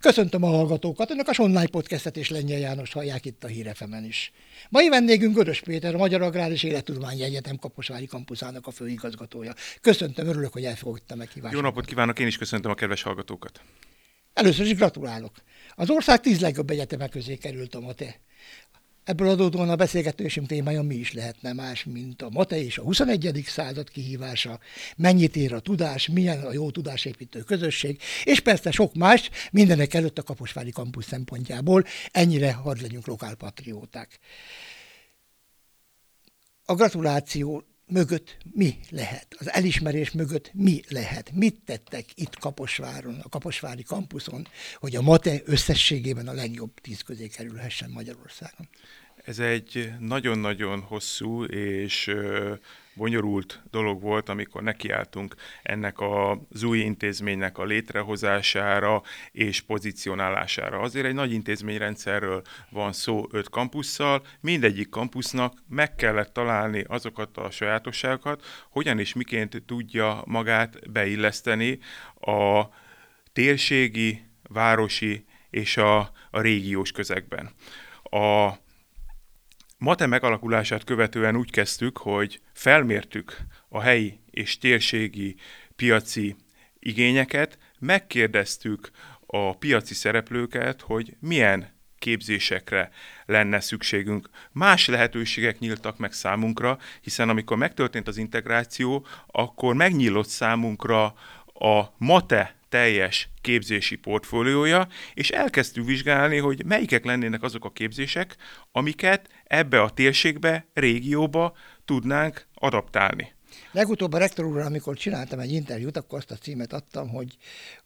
Köszöntöm a hallgatókat, önök a online podcastet és Lengyel János hallják itt a Hírefemen is. Mai vendégünk Görös Péter, a Magyar Agrár és Élettudományi Egyetem Kaposvári kampuszának a főigazgatója. Köszöntöm, örülök, hogy elfogadta meghívást. Jó napot kívánok, én is köszöntöm a kedves hallgatókat. Először is gratulálok. Az ország tíz legjobb egyetemek közé került a MATE. Ebből adódóan a beszélgetésünk témája mi is lehetne más, mint a MATE és a 21. század kihívása, mennyit ér a tudás, milyen a jó tudásépítő közösség, és persze sok más, mindenek előtt a Kaposvári kampusz szempontjából, ennyire hadd legyünk lokálpatrióták. A gratuláció mögött mi lehet? Az elismerés mögött mi lehet? Mit tettek itt Kaposváron, a Kaposvári kampuszon, hogy a MATE összességében a legjobb tíz közé kerülhessen Magyarországon? Ez egy nagyon-nagyon hosszú és bonyolult dolog volt, amikor nekiálltunk ennek az új intézménynek a létrehozására és pozícionálására. Azért egy nagy intézményrendszerről van szó öt kampusszal, mindegyik kampusznak meg kellett találni azokat a sajátosságokat, hogyan és miként tudja magát beilleszteni a térségi, városi és a, a régiós közegben. A Mate megalakulását követően úgy kezdtük, hogy felmértük a helyi és térségi piaci igényeket, megkérdeztük a piaci szereplőket, hogy milyen képzésekre lenne szükségünk. Más lehetőségek nyíltak meg számunkra, hiszen amikor megtörtént az integráció, akkor megnyílott számunkra a MATE teljes képzési portfóliója, és elkezdtük vizsgálni, hogy melyikek lennének azok a képzések, amiket ebbe a térségbe, régióba tudnánk adaptálni. Legutóbb a rektor úrral, amikor csináltam egy interjút, akkor azt a címet adtam, hogy,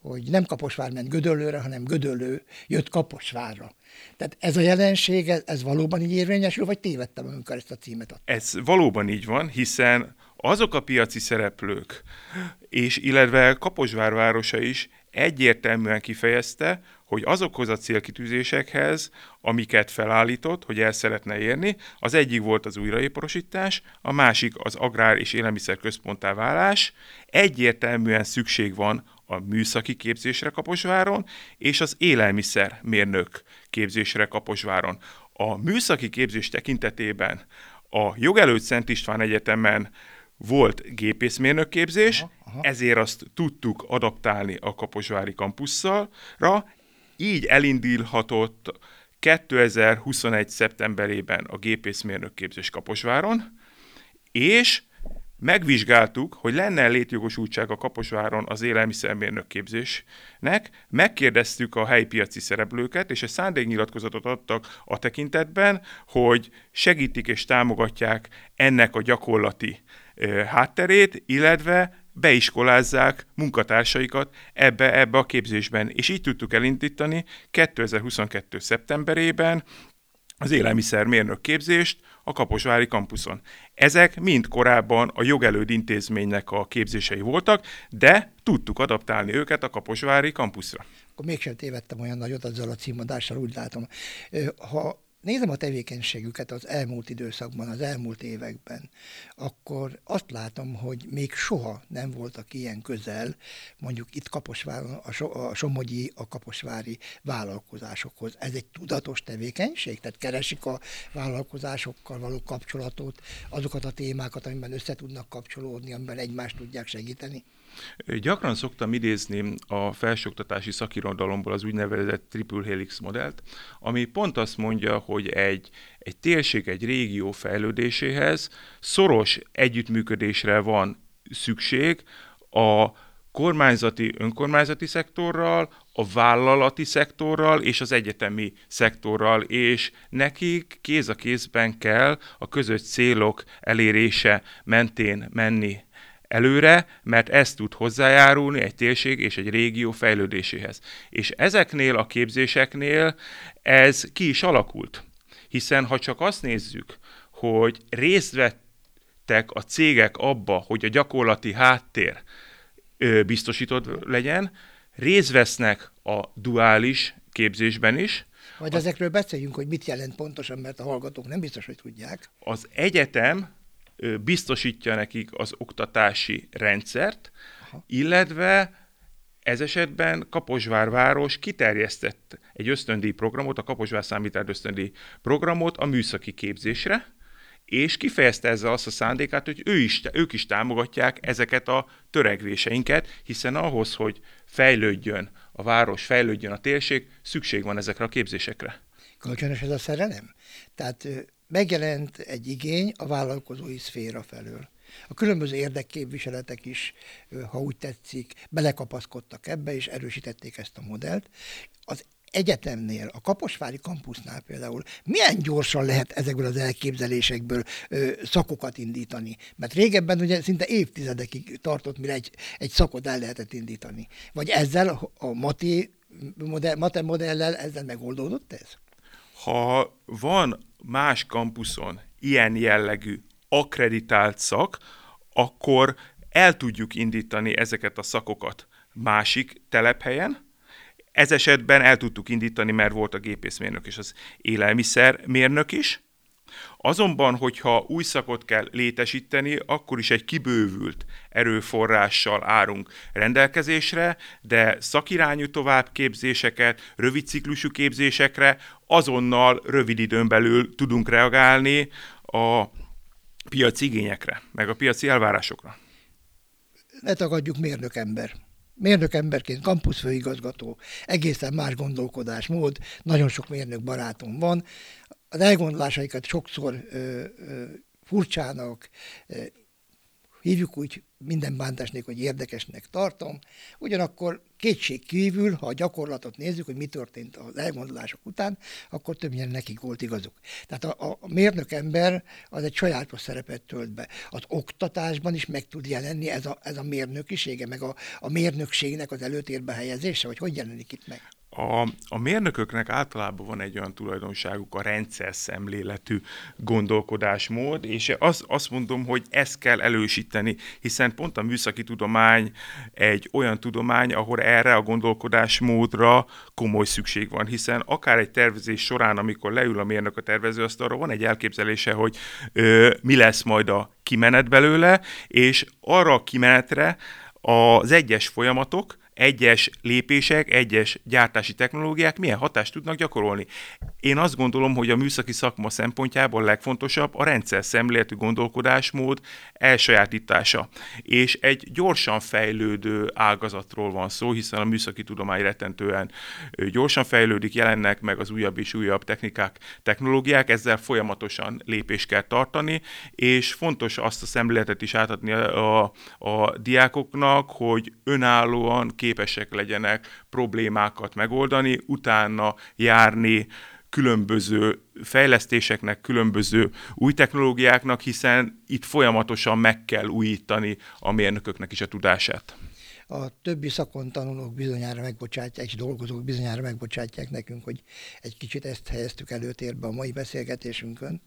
hogy nem Kaposvár ment Gödöllőre, hanem Gödöllő jött Kaposvárra. Tehát ez a jelenség, ez valóban így érvényesül, vagy tévedtem, amikor ezt a címet adtam? Ez valóban így van, hiszen azok a piaci szereplők, és illetve Kaposvár városa is egyértelműen kifejezte, hogy azokhoz a célkitűzésekhez, amiket felállított, hogy el szeretne érni, az egyik volt az újraéporosítás, a másik az agrár és élelmiszer központtá válás. Egyértelműen szükség van a műszaki képzésre Kaposváron, és az élelmiszer mérnök képzésre Kaposváron. A műszaki képzés tekintetében a jogelőtt Szent István Egyetemen volt gépészmérnök képzés, aha, aha. ezért azt tudtuk adaptálni a Kaposvári kampusszalra, így elindulhatott 2021. szeptemberében a gépészmérnök képzés Kaposváron, és megvizsgáltuk, hogy lenne létjogosultság a Kaposváron az élelmiszermérnök képzésnek, megkérdeztük a helyi piaci szereplőket, és egy szándéknyilatkozatot adtak a tekintetben, hogy segítik és támogatják ennek a gyakorlati hátterét, illetve beiskolázzák munkatársaikat ebbe, ebbe a képzésben. És így tudtuk elindítani 2022. szeptemberében az élelmiszermérnök képzést a Kaposvári kampuszon. Ezek mind korábban a jogelőd intézménynek a képzései voltak, de tudtuk adaptálni őket a Kaposvári kampuszra. Akkor mégsem tévedtem olyan nagyot azzal a címadással, úgy látom. Ha nézem a tevékenységüket az elmúlt időszakban, az elmúlt években, akkor azt látom, hogy még soha nem voltak ilyen közel, mondjuk itt Kaposváron, a, so, a Somogyi, a Kaposvári vállalkozásokhoz. Ez egy tudatos tevékenység? Tehát keresik a vállalkozásokkal való kapcsolatot, azokat a témákat, amiben össze tudnak kapcsolódni, amiben egymást tudják segíteni? Gyakran szoktam idézni a felsőoktatási szakirodalomból az úgynevezett Triple Helix modellt, ami pont azt mondja, hogy egy, egy térség, egy régió fejlődéséhez szoros együttműködésre van szükség a kormányzati, önkormányzati szektorral, a vállalati szektorral és az egyetemi szektorral, és nekik kéz a kézben kell a közös célok elérése mentén menni előre, mert ez tud hozzájárulni egy térség és egy régió fejlődéséhez. És ezeknél a képzéseknél ez ki is alakult. Hiszen ha csak azt nézzük, hogy részt vettek a cégek abba, hogy a gyakorlati háttér biztosított legyen, részt vesznek a duális képzésben is, vagy ezekről beszéljünk, hogy mit jelent pontosan, mert a hallgatók nem biztos, hogy tudják. Az egyetem biztosítja nekik az oktatási rendszert, Aha. illetve Ez esetben Kaposvár város kiterjesztett egy ösztöndíj programot, a Kaposvár számítás ösztöndíj programot a műszaki képzésre, és kifejezte ezzel azt a szándékát, hogy ő is, ők is támogatják ezeket a törekvéseinket, hiszen ahhoz, hogy fejlődjön a város, fejlődjön a térség, szükség van ezekre a képzésekre. Kölcsönös ez a szerelem? Tehát megjelent egy igény a vállalkozói szféra felől. A különböző érdekképviseletek is, ha úgy tetszik, belekapaszkodtak ebbe, és erősítették ezt a modellt. Az egyetemnél, a Kaposvári kampusznál például milyen gyorsan lehet ezekből az elképzelésekből ö, szakokat indítani? Mert régebben ugye szinte évtizedekig tartott, mire egy, egy szakot el lehetett indítani. Vagy ezzel a Mati modell, Mate modellel ezzel megoldódott ez? Ha van más kampuszon ilyen jellegű akreditált szak, akkor el tudjuk indítani ezeket a szakokat másik telephelyen, ez esetben el tudtuk indítani, mert volt a gépészmérnök és az élelmiszermérnök is. Azonban, hogyha új szakot kell létesíteni, akkor is egy kibővült erőforrással árunk rendelkezésre, de szakirányú továbbképzéseket, rövid ciklusú képzésekre azonnal rövid időn belül tudunk reagálni a piaci igényekre, meg a piaci elvárásokra. Ne tagadjuk mérnök emberként, kampuszfőigazgató, egészen más gondolkodásmód, nagyon sok mérnök barátom van. Az elgondolásaikat sokszor ö, ö, furcsának, ö, hívjuk úgy minden bántásnék, hogy érdekesnek tartom. Ugyanakkor kétség kívül, ha a gyakorlatot nézzük, hogy mi történt az elgondolások után, akkor többnyire nekik volt igazuk. Tehát a, a mérnök ember az egy sajátos szerepet tölt be. Az oktatásban is meg tud jelenni ez a, ez a mérnökisége, meg a, a mérnökségnek az előtérbe helyezése, vagy hogy jelenik itt meg? A, a mérnököknek általában van egy olyan tulajdonságuk, a rendszer szemléletű gondolkodásmód, és az, azt mondom, hogy ezt kell elősíteni, hiszen pont a műszaki tudomány egy olyan tudomány, ahol erre a gondolkodásmódra komoly szükség van, hiszen akár egy tervezés során, amikor leül a mérnök a tervezőasztalra, van egy elképzelése, hogy ö, mi lesz majd a kimenet belőle, és arra a kimenetre az egyes folyamatok, egyes lépések, egyes gyártási technológiák milyen hatást tudnak gyakorolni. Én azt gondolom, hogy a műszaki szakma szempontjából legfontosabb a rendszer szemléletű gondolkodásmód elsajátítása. És egy gyorsan fejlődő ágazatról van szó, hiszen a műszaki tudomány rettentően gyorsan fejlődik, jelennek meg az újabb és újabb technikák, technológiák, ezzel folyamatosan lépést kell tartani, és fontos azt a szemléletet is átadni a, a, a diákoknak, hogy önállóan képesek legyenek problémákat megoldani, utána járni különböző fejlesztéseknek, különböző új technológiáknak, hiszen itt folyamatosan meg kell újítani a mérnököknek is a tudását. A többi szakon tanulók bizonyára megbocsátják, és dolgozók bizonyára megbocsátják nekünk, hogy egy kicsit ezt helyeztük előtérbe a mai beszélgetésünkön,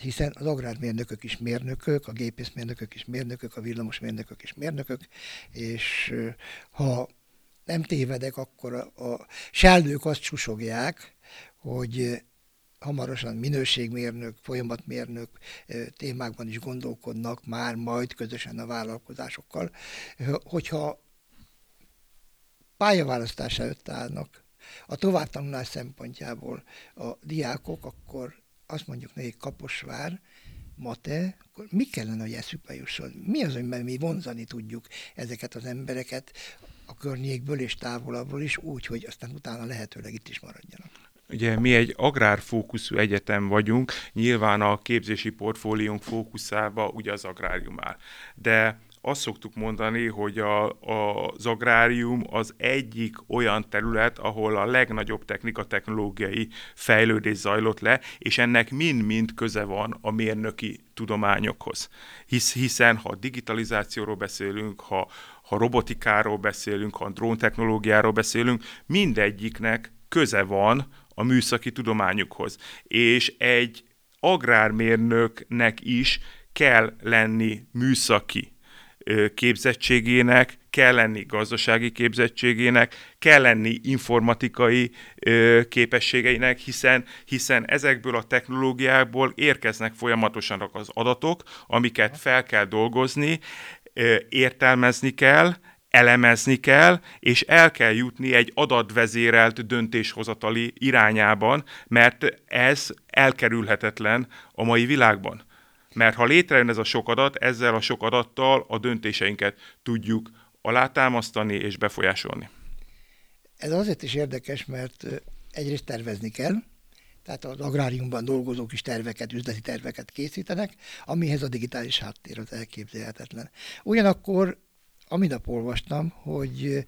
hiszen az agrármérnökök is mérnökök, a gépészmérnökök is mérnökök, a villamosmérnökök is mérnökök, és ha nem tévedek, akkor a, a sellők azt susogják, hogy hamarosan minőségmérnök, folyamatmérnök témákban is gondolkodnak már majd közösen a vállalkozásokkal, hogyha pályaválasztás előtt állnak a továbbtanulás szempontjából a diákok, akkor azt mondjuk nekik Kaposvár, Mate, akkor mi kellene, hogy eszükbe jusson? Mi az, amiben mi vonzani tudjuk ezeket az embereket a környékből és távolabbról is, úgy, hogy aztán utána lehetőleg itt is maradjanak? Ugye mi egy agrárfókuszú egyetem vagyunk, nyilván a képzési portfóliónk fókuszába ugye az agrárium áll. De azt szoktuk mondani, hogy a, a, az agrárium az egyik olyan terület, ahol a legnagyobb technika-technológiai fejlődés zajlott le, és ennek mind-mind köze van a mérnöki tudományokhoz. Hisz, hiszen ha digitalizációról beszélünk, ha, ha robotikáról beszélünk, ha dróntechnológiáról beszélünk, mindegyiknek köze van a műszaki tudományukhoz. És egy agrármérnöknek is kell lenni műszaki képzettségének, kell lenni gazdasági képzettségének, kell lenni informatikai képességeinek, hiszen, hiszen ezekből a technológiákból érkeznek folyamatosan az adatok, amiket fel kell dolgozni, értelmezni kell, elemezni kell, és el kell jutni egy adatvezérelt döntéshozatali irányában, mert ez elkerülhetetlen a mai világban. Mert ha létrejön ez a sok adat, ezzel a sok adattal a döntéseinket tudjuk alátámasztani és befolyásolni. Ez azért is érdekes, mert egyrészt tervezni kell, tehát az agráriumban dolgozók is terveket, üzleti terveket készítenek, amihez a digitális háttér az elképzelhetetlen. Ugyanakkor, aminap olvastam, hogy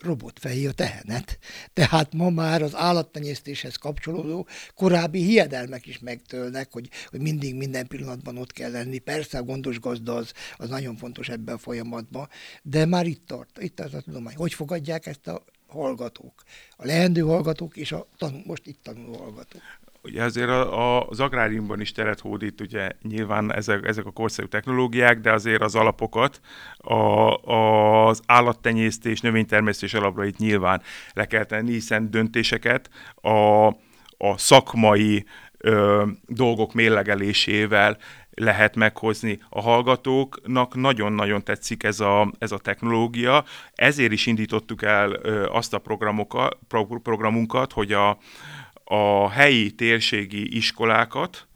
robot fejé a tehenet. Tehát ma már az állattenyésztéshez kapcsolódó korábbi hiedelmek is megtölnek, hogy, hogy mindig minden pillanatban ott kell lenni. Persze a gondos gazda az, az nagyon fontos ebben a folyamatban, de már itt tart, itt tart a tudomány. Hogy fogadják ezt a hallgatók, a leendő hallgatók és a tanul, most itt tanuló hallgatók. Ugye azért a, a, az agráriumban is teret hódít, ugye nyilván ezek, ezek a korszerű technológiák, de azért az alapokat, a, a, az állattenyésztés, növénytermesztés alaprait nyilván le kell tenni, hiszen döntéseket a, a szakmai ö, dolgok mérlegelésével lehet meghozni. A hallgatóknak nagyon-nagyon tetszik ez a, ez a technológia, ezért is indítottuk el ö, azt a programokat, pro, programunkat, hogy a, a helyi térségi iskolákat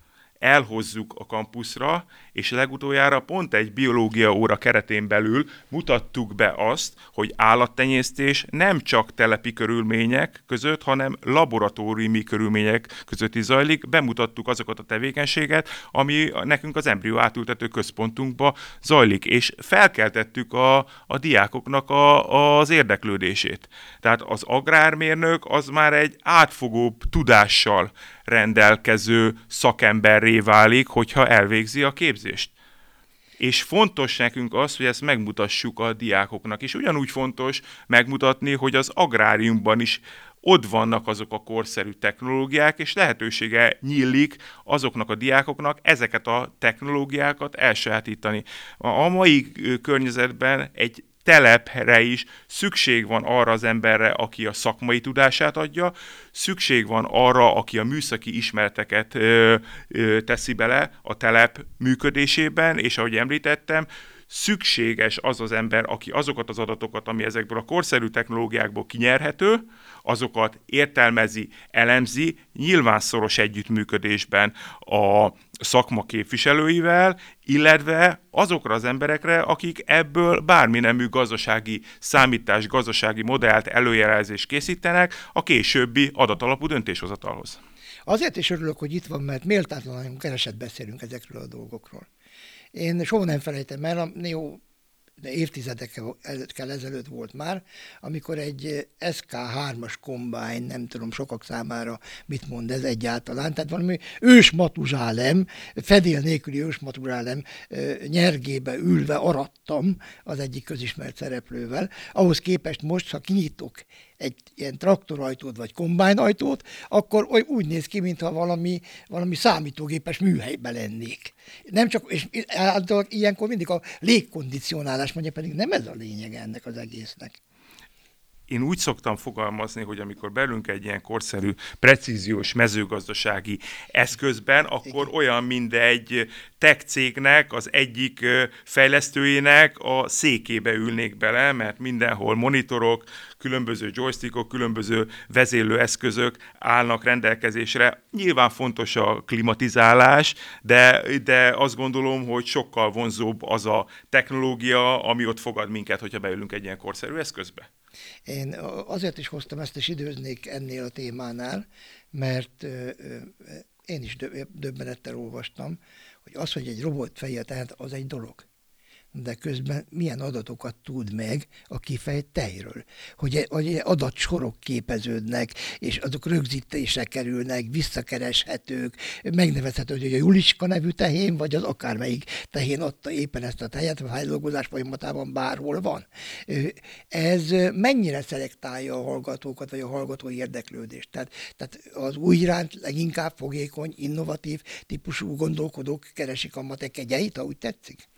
elhozzuk a kampuszra, és legutoljára pont egy biológia óra keretén belül mutattuk be azt, hogy állattenyésztés nem csak telepi körülmények között, hanem laboratóriumi körülmények között is zajlik. Bemutattuk azokat a tevékenységet, ami nekünk az embrió átültető központunkba zajlik, és felkeltettük a, a diákoknak a, az érdeklődését. Tehát az agrármérnök az már egy átfogóbb tudással rendelkező szakemberré válik, hogyha elvégzi a képzést. És fontos nekünk az, hogy ezt megmutassuk a diákoknak. És ugyanúgy fontos megmutatni, hogy az agráriumban is ott vannak azok a korszerű technológiák, és lehetősége nyílik azoknak a diákoknak ezeket a technológiákat elsajátítani. A mai környezetben egy telepre is szükség van arra az emberre, aki a szakmai tudását adja, szükség van arra, aki a műszaki ismereteket ö, ö, teszi bele a telep működésében, és ahogy említettem, szükséges az az ember, aki azokat az adatokat, ami ezekből a korszerű technológiákból kinyerhető, azokat értelmezi, elemzi, nyilván szoros együttműködésben a szakma képviselőivel, illetve azokra az emberekre, akik ebből bármi nemű gazdasági számítás, gazdasági modellt, előjelezést készítenek a későbbi adatalapú döntéshozatalhoz. Azért is örülök, hogy itt van, mert méltatlanul keveset beszélünk ezekről a dolgokról. Én soha nem felejtem el, a Neo de évtizedekkel ezelőtt volt már, amikor egy SK3-as kombány, nem tudom sokak számára mit mond ez egyáltalán, tehát valami ős matuzsálem, fedél nélküli ős matuzsálem nyergébe ülve arattam az egyik közismert szereplővel. Ahhoz képest most, ha kinyitok egy ilyen traktorajtót vagy kombájnajtót, akkor úgy néz ki, mintha valami, valami számítógépes műhelyben lennék. Nem csak, és általában ilyenkor mindig a légkondicionálás mondja, pedig nem ez a lényeg ennek az egésznek én úgy szoktam fogalmazni, hogy amikor belünk egy ilyen korszerű, precíziós mezőgazdasági eszközben, akkor Igen. olyan, mint egy tech cégnek, az egyik fejlesztőjének a székébe ülnék bele, mert mindenhol monitorok, különböző joystickok, különböző vezérlő eszközök állnak rendelkezésre. Nyilván fontos a klimatizálás, de, de azt gondolom, hogy sokkal vonzóbb az a technológia, ami ott fogad minket, hogyha beülünk egy ilyen korszerű eszközbe. Én azért is hoztam ezt, és időznék ennél a témánál, mert én is döbbenettel olvastam, hogy az, hogy egy robot feje, tehát az egy dolog de közben milyen adatokat tud meg a kifejt tejről. Hogy, hogy adatsorok képeződnek, és azok rögzítésre kerülnek, visszakereshetők, megnevezhető, hogy a Juliska nevű tehén, vagy az akármelyik tehén adta éppen ezt a tejet, a feldolgozás folyamatában bárhol van. Ez mennyire szelektálja a hallgatókat, vagy a hallgatói érdeklődést? Tehát, tehát az új iránt leginkább fogékony, innovatív típusú gondolkodók keresik a matek egyeit, ha tetszik?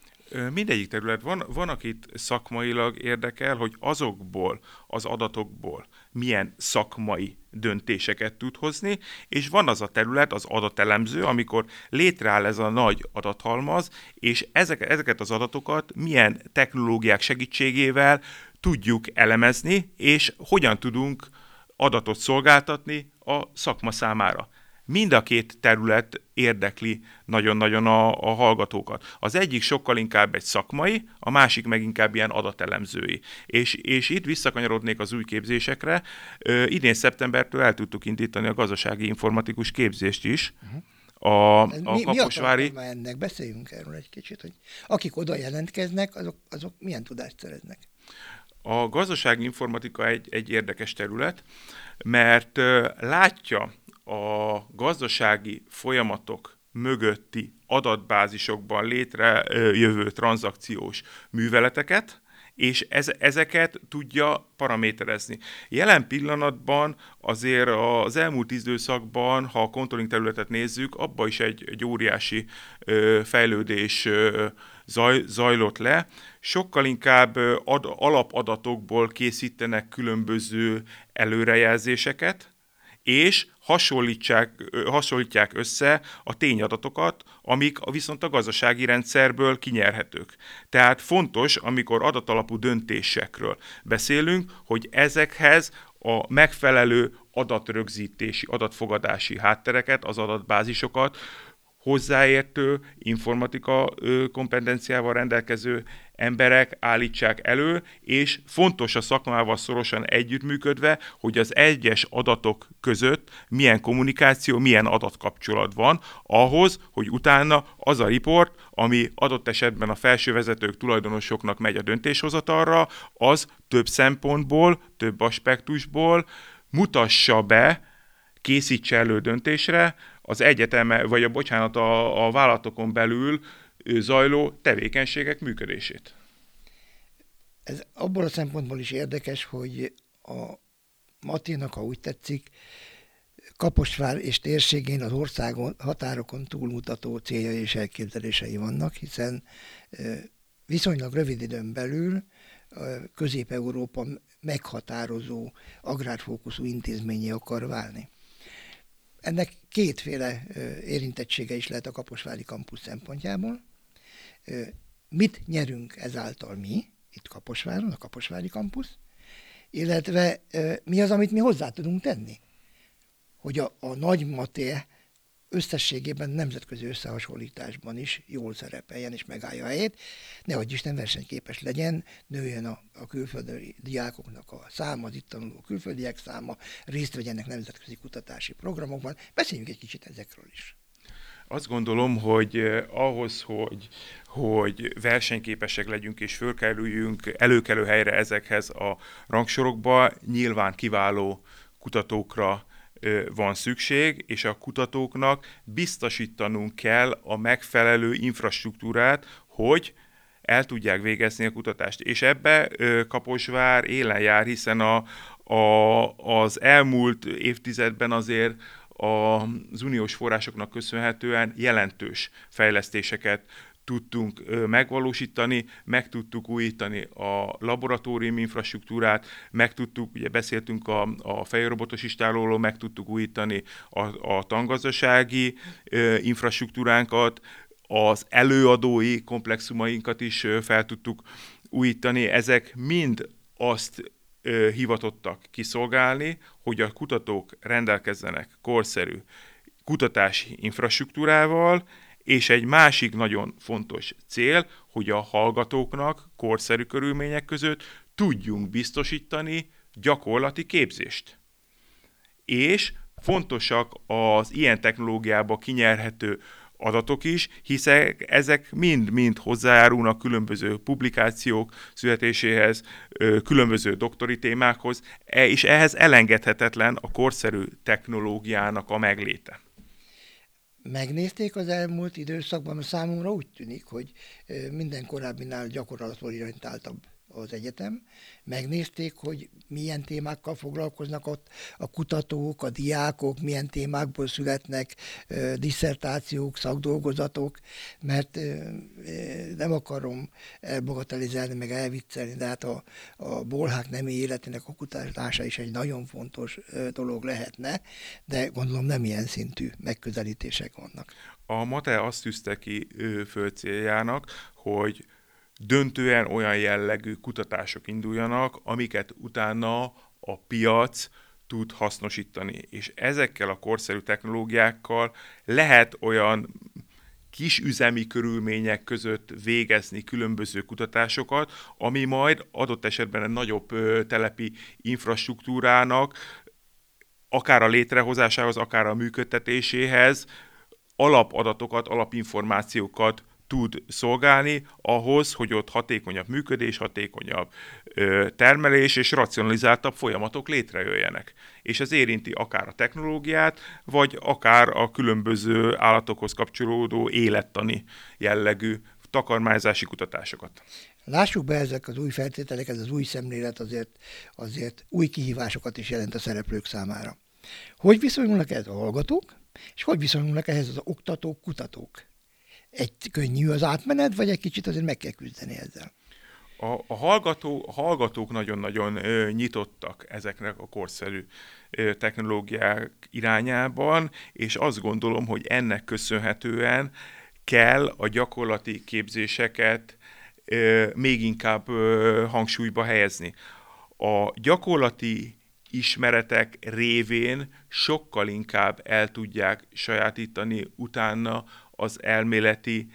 Mindegyik terület. Van, van, akit szakmailag érdekel, hogy azokból az adatokból milyen szakmai döntéseket tud hozni, és van az a terület, az adatelemző, amikor létreáll ez a nagy adathalmaz, és ezek, ezeket az adatokat milyen technológiák segítségével tudjuk elemezni, és hogyan tudunk adatot szolgáltatni a szakma számára mind a két terület érdekli nagyon-nagyon a, a hallgatókat. Az egyik sokkal inkább egy szakmai, a másik meg inkább ilyen adatelemzői. És, és itt visszakanyarodnék az új képzésekre. Ö, idén szeptembertől el tudtuk indítani a gazdasági informatikus képzést is. Uh-huh. A, a mi, Kaposvári... Mi ennek? Beszéljünk erről egy kicsit, hogy akik oda jelentkeznek, azok, azok milyen tudást szereznek? A gazdasági informatika egy, egy érdekes terület, mert látja a gazdasági folyamatok mögötti adatbázisokban létrejövő tranzakciós műveleteket, és ez, ezeket tudja paraméterezni. Jelen pillanatban azért az elmúlt időszakban, ha a controlling területet nézzük, abba is egy, egy óriási ö, fejlődés ö, zaj, zajlott le. Sokkal inkább ad, alapadatokból készítenek különböző előrejelzéseket, és hasonlítsák, hasonlítják össze a tényadatokat, amik viszont a gazdasági rendszerből kinyerhetők. Tehát fontos, amikor adatalapú döntésekről beszélünk, hogy ezekhez a megfelelő adatrögzítési, adatfogadási háttereket, az adatbázisokat hozzáértő informatika kompetenciával rendelkező emberek állítsák elő, és fontos a szakmával szorosan együttműködve, hogy az egyes adatok között milyen kommunikáció, milyen adatkapcsolat van, ahhoz, hogy utána az a riport, ami adott esetben a felsővezetők tulajdonosoknak megy a döntéshozatalra, az több szempontból, több aspektusból mutassa be, készítse elő döntésre az egyeteme, vagy a bocsánat, a, a vállalatokon belül zajló tevékenységek működését. Ez abból a szempontból is érdekes, hogy a Matinak, ha úgy tetszik, Kaposvár és térségén az országon határokon túlmutató céljai és elképzelései vannak, hiszen viszonylag rövid időn belül Közép-Európa meghatározó agrárfókuszú intézményé akar válni. Ennek kétféle érintettsége is lehet a Kaposvári kampusz szempontjából. Mit nyerünk ezáltal mi, itt Kaposváron, a Kaposvári kampusz, illetve mi az, amit mi hozzá tudunk tenni, hogy a, a nagy maté összességében nemzetközi összehasonlításban is jól szerepeljen és megállja a helyét, nehogy Isten versenyképes legyen, nőjön a, a külföldi diákoknak a száma, az itt tanuló külföldiek száma, részt vegyenek nemzetközi kutatási programokban. Beszéljünk egy kicsit ezekről is. Azt gondolom, hogy eh, ahhoz, hogy, hogy versenyképesek legyünk és fölkerüljünk előkelő helyre ezekhez a rangsorokba, nyilván kiváló kutatókra, van szükség, és a kutatóknak biztosítanunk kell a megfelelő infrastruktúrát, hogy el tudják végezni a kutatást. És ebbe Kaposvár élen jár, hiszen a, a, az elmúlt évtizedben azért az uniós forrásoknak köszönhetően jelentős fejlesztéseket tudtunk megvalósítani, meg tudtuk újítani a laboratórium infrastruktúrát, meg tudtuk, ugye beszéltünk a, a fejrobotos istálóról, meg tudtuk újítani a, a tangazdasági infrastruktúránkat, az előadói komplexumainkat is fel tudtuk újítani. Ezek mind azt hivatottak kiszolgálni, hogy a kutatók rendelkezzenek korszerű kutatási infrastruktúrával, és egy másik nagyon fontos cél, hogy a hallgatóknak korszerű körülmények között tudjunk biztosítani gyakorlati képzést. És fontosak az ilyen technológiába kinyerhető adatok is, hiszen ezek mind-mind hozzájárulnak különböző publikációk születéséhez, különböző doktori témákhoz, e, és ehhez elengedhetetlen a korszerű technológiának a megléte. Megnézték az elmúlt időszakban, mert számomra úgy tűnik, hogy minden korábbinál gyakorlatorientáltabb az egyetem, megnézték, hogy milyen témákkal foglalkoznak ott a kutatók, a diákok, milyen témákból születnek ö, szakdolgozatok, mert nem akarom elbogatelizálni, meg elviccelni, de hát a, a bolhák nemi életének a kutatása is egy nagyon fontos dolog lehetne, de gondolom nem ilyen szintű megközelítések vannak. A MATE azt tűzte ki fő céljának, hogy döntően olyan jellegű kutatások induljanak, amiket utána a piac tud hasznosítani. És ezekkel a korszerű technológiákkal lehet olyan kis üzemi körülmények között végezni különböző kutatásokat, ami majd adott esetben egy nagyobb telepi infrastruktúrának akár a létrehozásához, akár a működtetéséhez alapadatokat, alapinformációkat tud szolgálni ahhoz, hogy ott hatékonyabb működés, hatékonyabb ö, termelés és racionalizáltabb folyamatok létrejöjjenek. És ez érinti akár a technológiát, vagy akár a különböző állatokhoz kapcsolódó élettani jellegű takarmányzási kutatásokat. Lássuk be ezek az új feltételek, ez az új szemlélet azért, azért új kihívásokat is jelent a szereplők számára. Hogy viszonyulnak ez a hallgatók, és hogy viszonyulnak ehhez az oktatók, kutatók? Egy könnyű az átmenet, vagy egy kicsit azért meg kell küzdeni ezzel? A, a, hallgató, a hallgatók nagyon-nagyon ö, nyitottak ezeknek a korszerű ö, technológiák irányában, és azt gondolom, hogy ennek köszönhetően kell a gyakorlati képzéseket ö, még inkább ö, hangsúlyba helyezni. A gyakorlati ismeretek révén sokkal inkább el tudják sajátítani utána az elméleti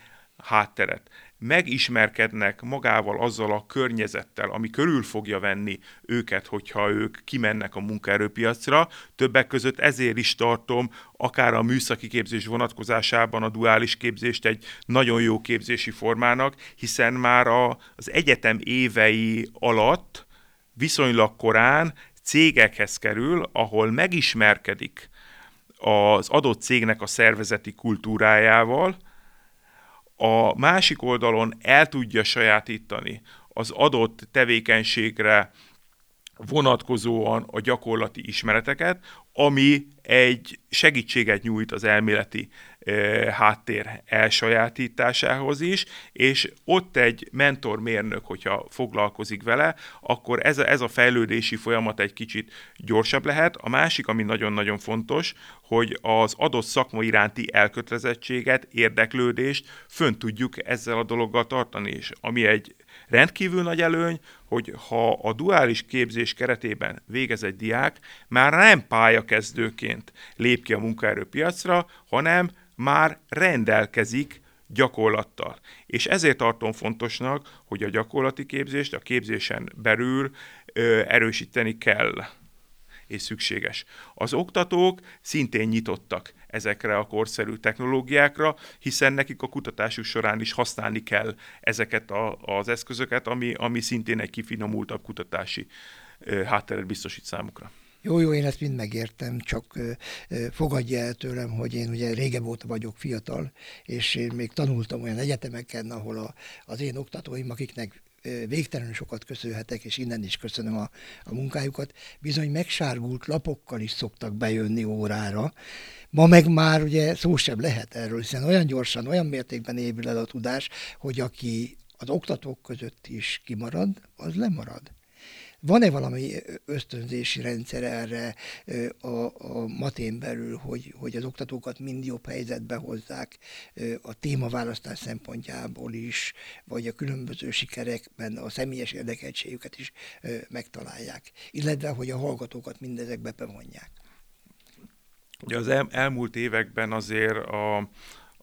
hátteret. Megismerkednek magával azzal a környezettel, ami körül fogja venni őket, hogyha ők kimennek a munkaerőpiacra. Többek között ezért is tartom akár a műszaki képzés vonatkozásában a duális képzést egy nagyon jó képzési formának, hiszen már a, az egyetem évei alatt viszonylag korán cégekhez kerül, ahol megismerkedik az adott cégnek a szervezeti kultúrájával, a másik oldalon el tudja sajátítani az adott tevékenységre vonatkozóan a gyakorlati ismereteket, ami egy segítséget nyújt az elméleti háttér elsajátításához is, és ott egy mentormérnök, hogyha foglalkozik vele, akkor ez a, ez a fejlődési folyamat egy kicsit gyorsabb lehet. A másik, ami nagyon-nagyon fontos, hogy az adott szakma iránti elkötelezettséget, érdeklődést fönn tudjuk ezzel a dologgal tartani, és ami egy rendkívül nagy előny, hogy ha a duális képzés keretében végez egy diák, már nem pályakezdőként lép ki a munkaerőpiacra, hanem már rendelkezik gyakorlattal. És ezért tartom fontosnak, hogy a gyakorlati képzést a képzésen belül ö, erősíteni kell és szükséges. Az oktatók szintén nyitottak ezekre a korszerű technológiákra, hiszen nekik a kutatásuk során is használni kell ezeket a, az eszközöket, ami, ami szintén egy kifinomultabb kutatási hátteret biztosít számukra. Jó, jó, én ezt mind megértem, csak fogadja el tőlem, hogy én ugye régebb óta vagyok fiatal, és én még tanultam olyan egyetemeken, ahol a, az én oktatóim, akiknek végtelenül sokat köszönhetek, és innen is köszönöm a, a munkájukat, bizony megsárgult lapokkal is szoktak bejönni órára. Ma meg már ugye szó sem lehet erről, hiszen olyan gyorsan, olyan mértékben épül el a tudás, hogy aki az oktatók között is kimarad, az lemarad. Van-e valami ösztönzési rendszer erre a, a matén belül, hogy, hogy az oktatókat mind jobb helyzetbe hozzák a témaválasztás szempontjából is, vagy a különböző sikerekben a személyes érdekeltségüket is megtalálják, illetve hogy a hallgatókat mindezekbe bevonják? Ugye az el, elmúlt években azért a,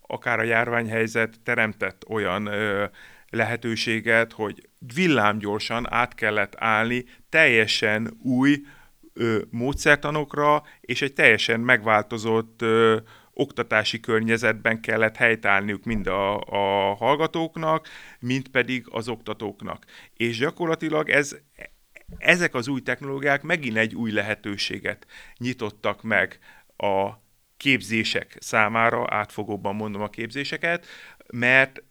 akár a járványhelyzet teremtett olyan ö, lehetőséget, hogy villámgyorsan át kellett állni teljesen új ö, módszertanokra, és egy teljesen megváltozott ö, oktatási környezetben kellett helytállniuk mind a, a hallgatóknak, mind pedig az oktatóknak. És gyakorlatilag ez, ezek az új technológiák megint egy új lehetőséget nyitottak meg a képzések számára, átfogóban mondom a képzéseket, mert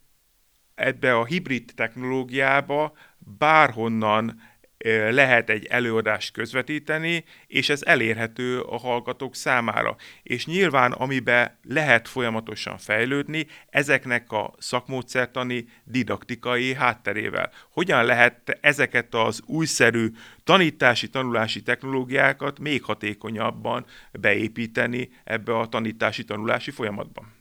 ebbe a hibrid technológiába bárhonnan lehet egy előadást közvetíteni, és ez elérhető a hallgatók számára. És nyilván, amiben lehet folyamatosan fejlődni, ezeknek a szakmódszertani, didaktikai hátterével. Hogyan lehet ezeket az újszerű tanítási, tanulási technológiákat még hatékonyabban beépíteni ebbe a tanítási, tanulási folyamatban?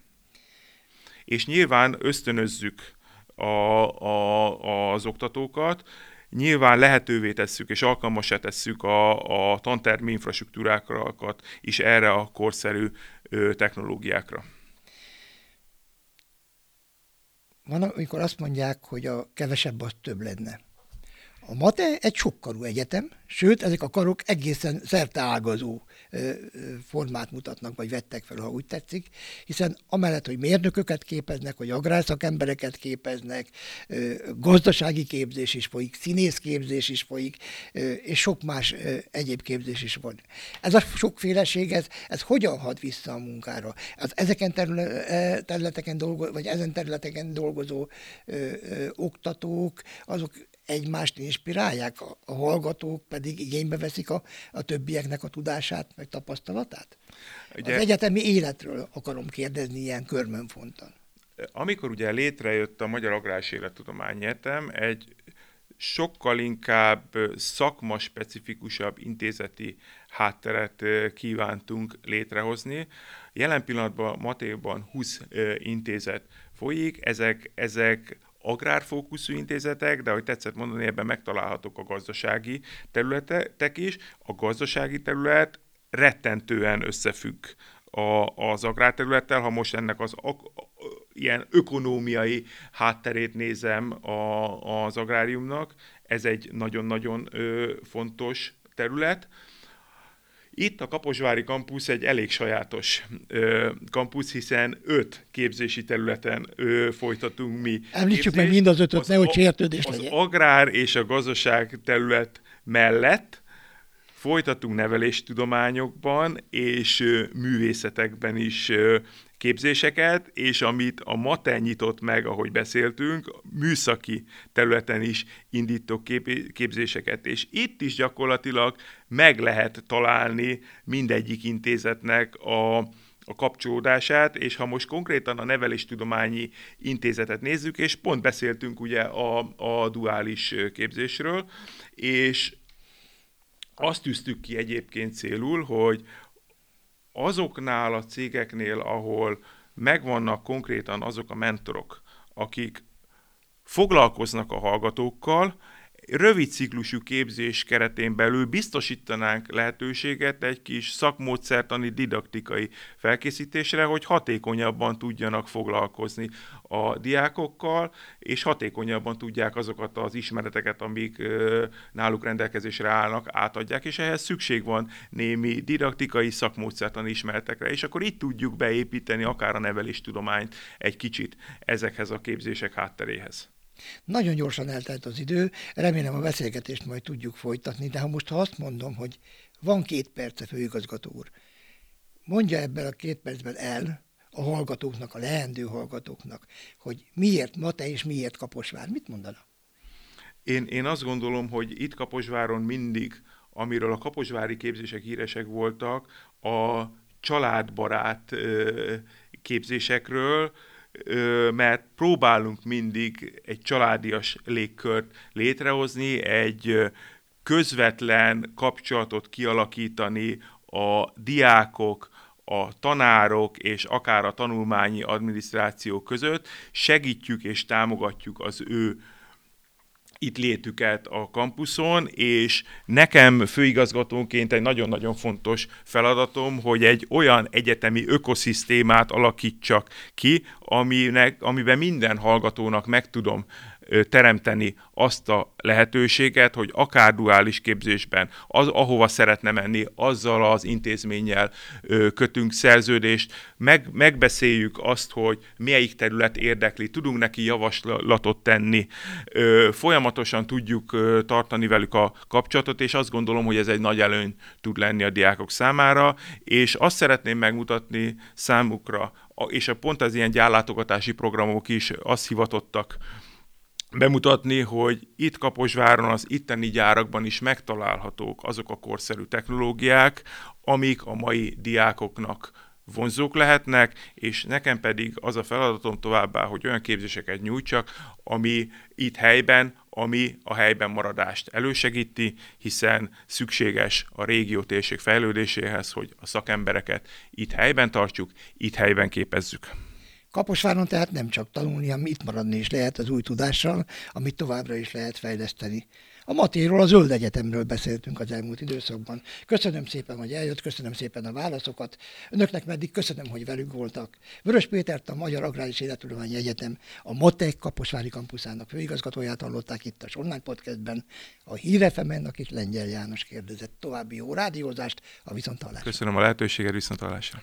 És nyilván ösztönözzük a, a, az oktatókat, nyilván lehetővé tesszük és alkalmasá tesszük a, a tantermi infrastruktúrákat is erre a korszerű ö, technológiákra. Van, amikor azt mondják, hogy a kevesebb az több lenne. A MATE egy sokkarú egyetem, sőt, ezek a karok egészen szerteágazó formát mutatnak, vagy vettek fel, ha úgy tetszik, hiszen amellett, hogy mérnököket képeznek, hogy agrárszakembereket képeznek, gazdasági képzés is folyik, színészképzés is folyik, és sok más egyéb képzés is van. Ez a sokféleség, ez, ez hogyan hat vissza a munkára? Az ezeken területeken dolgozó, vagy ezen területeken dolgozó oktatók, azok egymást inspirálják, a hallgatók pedig igénybe veszik a, a többieknek a tudását, meg tapasztalatát? Ugye, az egyetemi életről akarom kérdezni ilyen körmönfontan. Amikor ugye létrejött a Magyar Agrás Élettudományi Egyetem, egy sokkal inkább szakma-specifikusabb intézeti hátteret kívántunk létrehozni. Jelen pillanatban Matéban 20 intézet folyik, ezek, ezek agrárfókuszú intézetek, de ahogy tetszett mondani, ebben megtalálhatók a gazdasági területek is. A gazdasági terület rettentően összefügg a, az agrárterülettel, ha most ennek az a, a, ilyen ökonómiai hátterét nézem a, az agráriumnak, ez egy nagyon-nagyon fontos terület. Itt a Kaposvári kampusz egy elég sajátos ö, kampusz, hiszen öt képzési területen ö, folytatunk mi. Említsük meg mind az ötöt, nehogy sértődés legyen. Az agrár és a gazdaság terület mellett folytatunk neveléstudományokban és művészetekben is képzéseket, és amit a MATE nyitott meg, ahogy beszéltünk, műszaki területen is indítok kép- képzéseket, és itt is gyakorlatilag meg lehet találni mindegyik intézetnek a, a kapcsolódását, és ha most konkrétan a neveléstudományi intézetet nézzük, és pont beszéltünk ugye a, a duális képzésről, és azt tűztük ki egyébként célul, hogy azoknál a cégeknél, ahol megvannak konkrétan azok a mentorok, akik foglalkoznak a hallgatókkal, rövid ciklusú képzés keretén belül biztosítanánk lehetőséget egy kis szakmódszertani didaktikai felkészítésre, hogy hatékonyabban tudjanak foglalkozni a diákokkal, és hatékonyabban tudják azokat az ismereteket, amik náluk rendelkezésre állnak, átadják, és ehhez szükség van némi didaktikai szakmódszertani ismeretekre, és akkor itt tudjuk beépíteni akár a neveléstudományt egy kicsit ezekhez a képzések hátteréhez. Nagyon gyorsan eltelt az idő, remélem a beszélgetést majd tudjuk folytatni, de ha most ha azt mondom, hogy van két perce, főigazgató úr, mondja ebben a két percben el a hallgatóknak, a leendő hallgatóknak, hogy miért Mate és miért Kaposvár. Mit mondana? Én, én azt gondolom, hogy itt Kaposváron mindig, amiről a kaposvári képzések híresek voltak, a családbarát képzésekről, mert próbálunk mindig egy családias légkört létrehozni, egy közvetlen kapcsolatot kialakítani a diákok, a tanárok és akár a tanulmányi adminisztráció között, segítjük és támogatjuk az ő itt létüket a kampuszon, és nekem főigazgatónként egy nagyon-nagyon fontos feladatom, hogy egy olyan egyetemi ökoszisztémát alakítsak ki, aminek, amiben minden hallgatónak meg tudom teremteni azt a lehetőséget, hogy akár duális képzésben, az, ahova szeretne menni, azzal az intézménnyel kötünk szerződést, meg, megbeszéljük azt, hogy melyik terület érdekli, tudunk neki javaslatot tenni, folyamatosan tudjuk tartani velük a kapcsolatot, és azt gondolom, hogy ez egy nagy előny tud lenni a diákok számára, és azt szeretném megmutatni számukra, és a pont az ilyen gyárlátogatási programok is azt hivatottak, bemutatni, hogy itt Kaposváron, az itteni gyárakban is megtalálhatók azok a korszerű technológiák, amik a mai diákoknak vonzók lehetnek, és nekem pedig az a feladatom továbbá, hogy olyan képzéseket nyújtsak, ami itt helyben, ami a helyben maradást elősegíti, hiszen szükséges a régió térség fejlődéséhez, hogy a szakembereket itt helyben tartjuk, itt helyben képezzük. Kaposváron tehát nem csak tanulni, hanem itt maradni is lehet az új tudással, amit továbbra is lehet fejleszteni. A Matéról, a Zöld Egyetemről beszéltünk az elmúlt időszakban. Köszönöm szépen, hogy eljött, köszönöm szépen a válaszokat. Önöknek meddig köszönöm, hogy velünk voltak. Vörös Pétert, a Magyar Agráris Élettudományi Egyetem, a MOTEK Kaposvári kampuszának főigazgatóját hallották itt a online podcastben. A hírefemen, akit Lengyel János kérdezett. További jó rádiózást, a viszontalásra. Köszönöm a lehetőséget, viszontalásra.